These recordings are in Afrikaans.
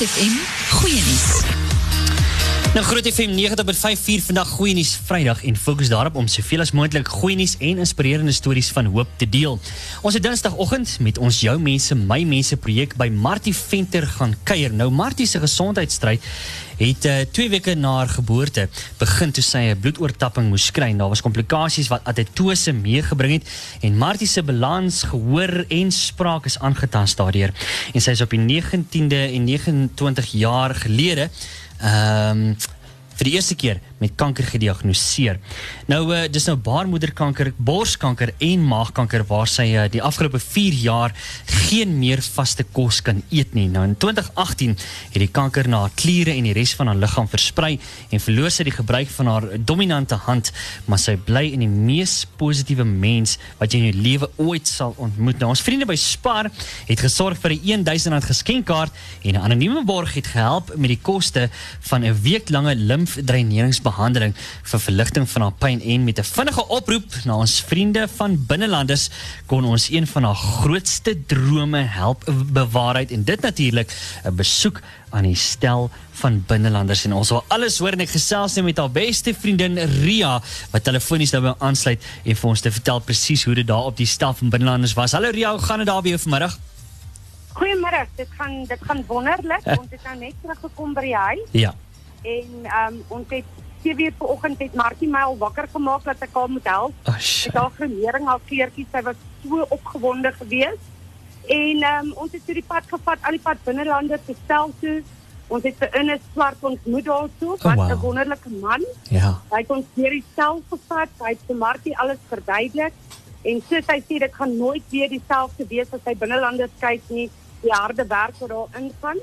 Groot FM goeie nuus. Nou Groot FM 90.54 vandag goeie nuus Vrydag en fokus daarop om soveel as moontlik goeie nuus en inspirerende stories van hoop te deel. Ons het Dinsdagoggend met ons jou mense my mense projek by Martie Venter gaan kuier. Nou Martie se gesondheidstryd het uh, twee weke na haar geboorte begin toe sy 'n bloedoortapping moes kry. Daar was komplikasies wat atetose meegebring het en Martie se balans, gehoor en spraak is aangetast daardeur. En sy is op die 19de en 29 jaar gelede ehm um, vir die eerste keer met kanker gediagnoseer. Nou uh, dis nou baarmoederkanker, borskanker en maagkanker waar sy uh, die afgelope 4 jaar geen meer vaste kos kan eet nie. Nou in 2018 het die kanker na haar kliere en die res van haar liggaam versprei en verloor sy die gebruik van haar dominante hand, maar sy bly in die mees positiewe mens wat jy in jou lewe ooit sal ontmoet. Nou ons vriende by Spar het gesorg vir 'n R1000 geskenkkaart en 'n anonieme borg het gehelp met die koste van 'n weeklange limfdreinerings behandeling vir verligting van haar pyn en met 'n vinnige oproep na ons vriende van binnelanders kon ons een van haar grootste drome help bewaarheid en dit natuurlik 'n besoek aan die stel van binnelanders en ons wil alles hoor en ek gesels net met haar beste vriendin Ria wat telefonies nou aansluit en vir ons te vertel presies hoe dit daar op die stel van binnelanders was. Hallo Ria, hoe gaan dit daar by jou vanmiddag? Goeiemôre, dit gaan dit gaan wonderlik. ons het nou net teruggekom by die huis. Ja. En ehm um, ons het 7 uur vanoggend het Martie my al wakker gemaak dat ek haar moet help. Oh, met haar gremering, haar kleertjies, sy was so opgewonde geweest. En um, ons het toe die pad gevat, al die pad binnelande te stel toe. Ons het vir in 'n swart ontmoet daarso, wat 'n oh, wow. wonderlike man. Ja. Hy het ons deur die stel gevat, hy het vir Martie alles verduidelik. En soos hy sê, dit gaan nooit weer dieselfde wees as hy binnelande kyk nie, die harde werk wat daar ingaan.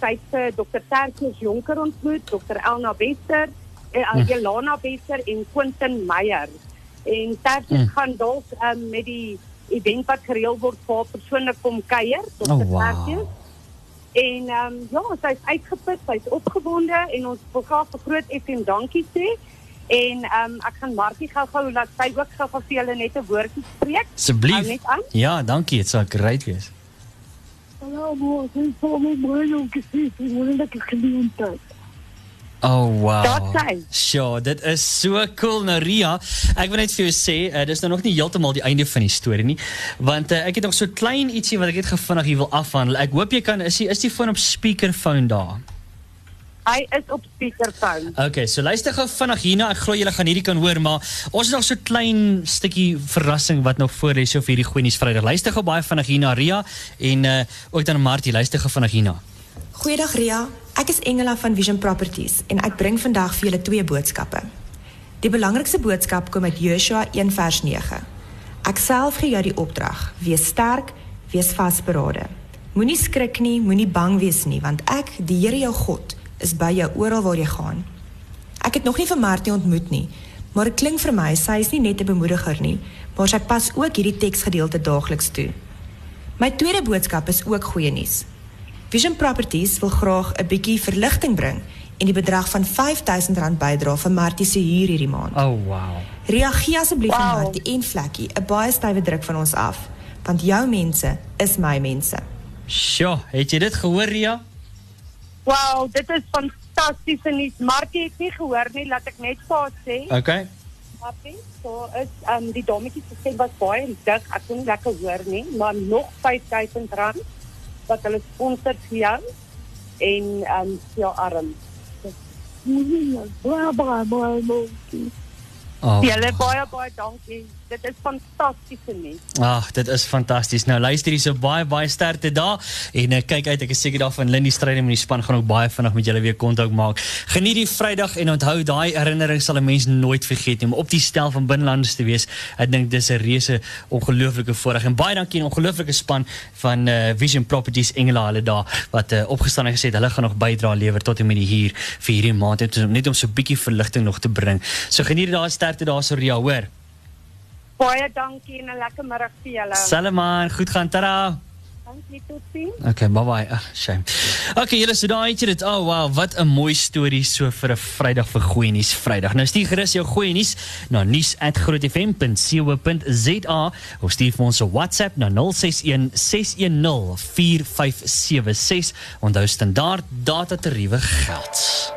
Sy het uh, Dr. Tertius Jonker ontmoet, Dr. Elna Wester, uh, Jelana Besser en Quentin Meyer. En Tertius mm. gaan dalk um, met die event wat gereël word vir persoonlik kom kuier tot oh, wow. Tertius. En ehm um, ja, sy's uitgeput, sy's opgewonde en ons wil graag vir groot FM dankie sê. En um, ek gaan Martie gou-gou laat sy ook gou vir julle net 'n woordjie spreek. Asseblief. Ja, dankie, dit sou great wees. Hallo, moes, ek sou my mooi ook gesê, ek wil net 'n geleentheid. Oh wow. Dat sy. Sjoe, dit is so cool nou Ria. Ek wil net vir jou sê, uh, dis nou nog nie heeltemal die einde van die storie nie, want uh, ek het nog so klein ietsie wat ek net gevinnig hier wil afhandel. Ek hoop jy kan is die is die foon op speakerphone daar. Hy is op speakerphone. Okay, so luister gou vinnig hierna. Ek glo julle gaan hierdie kan hoor, maar ons het nog so klein stukkie verrassing wat nog voor lê so vir hierdie goeie nuus Vrydag. Luister gou baie vinnig hierna Ria en uh, ook dan Martie, luister gou vinnig hierna. Goeiedag Ria. Ek is Engela van Vision Properties en ek bring vandag vir julle twee boodskappe. Die belangrikste boodskap kom uit Joshua 1 vers 9. Ek self gee jou die opdrag: wees sterk, wees vasberade. Moenie skrik nie, moenie bang wees nie, want ek, die Here jou God, is by jou oral waar jy gaan. Ek het nog nie vir Martie ontmoet nie, maar dit klink vir my sy is nie net 'n bemoediger nie, maar sy pas ook hierdie teksgedeelte daagliks toe. My tweede boodskap is ook goeie nuus. Vision Properties wil graag 'n bietjie verligting bring en die bedrag van R5000 bydra vir Martie se huur hierdie maand. Oh wow. Reageer asseblief wow. aan Martie en Vlekkie, 'n baie stywe druk van ons af, want jou mense is my mense. Sjoe, het jy dit gehoor Ria? Wow, dit is fantasties en nie Martie het nie gehoor nie, laat ek net vir haar sê. Okay. Martie, so is um die dommetjie se stem was baie dik, ek kon nie lekker hoor nie, maar nog R5000 wat hulle sponsor jou en ehm um, jou arm. Baie baie baie baie. Oh. Julle baie baie dankie dit is fantastiese nie. Ag, dit is fantasties. Nou luister hier so baie baie sterkte daar en uh, kyk uit, ek is seker daarvan Lindy Strydom en die span gaan ook baie vinnig met julle weer kontak maak. Geniet die Vrydag en onthou daai herinnering sal 'n mens nooit vergeet nie om op die stel van binnelanders te wees. Ek dink dis 'n reuse ongelooflike voorreg en baie dankie aan 'n ongelooflike span van uh, Vision Properties Engela hulle daar wat uh, opgestaan en gesê het hulle gaan nog bydra lewer tot en met die hier vir hierdie maand net om so 'n bietjie verligting nog te bring. So geniet daai sterkte daar so Ria, hoor. Baie dankie en 'n lekker middag vir julle. Salman, goed gaan, tada. Dankie tot sien. Okay, bye bye. Ag, shame. Okay, julle so daai het dit. Oh wow, wat 'n mooi storie so vir 'n Vrydag vir goeie nuus Vrydag. Nou stuur gerus jou goeie nuus na nuus@grootfm.co.za of stuur vir ons 'n WhatsApp na 061 610 4576. Onthou standaard data tariewe geld.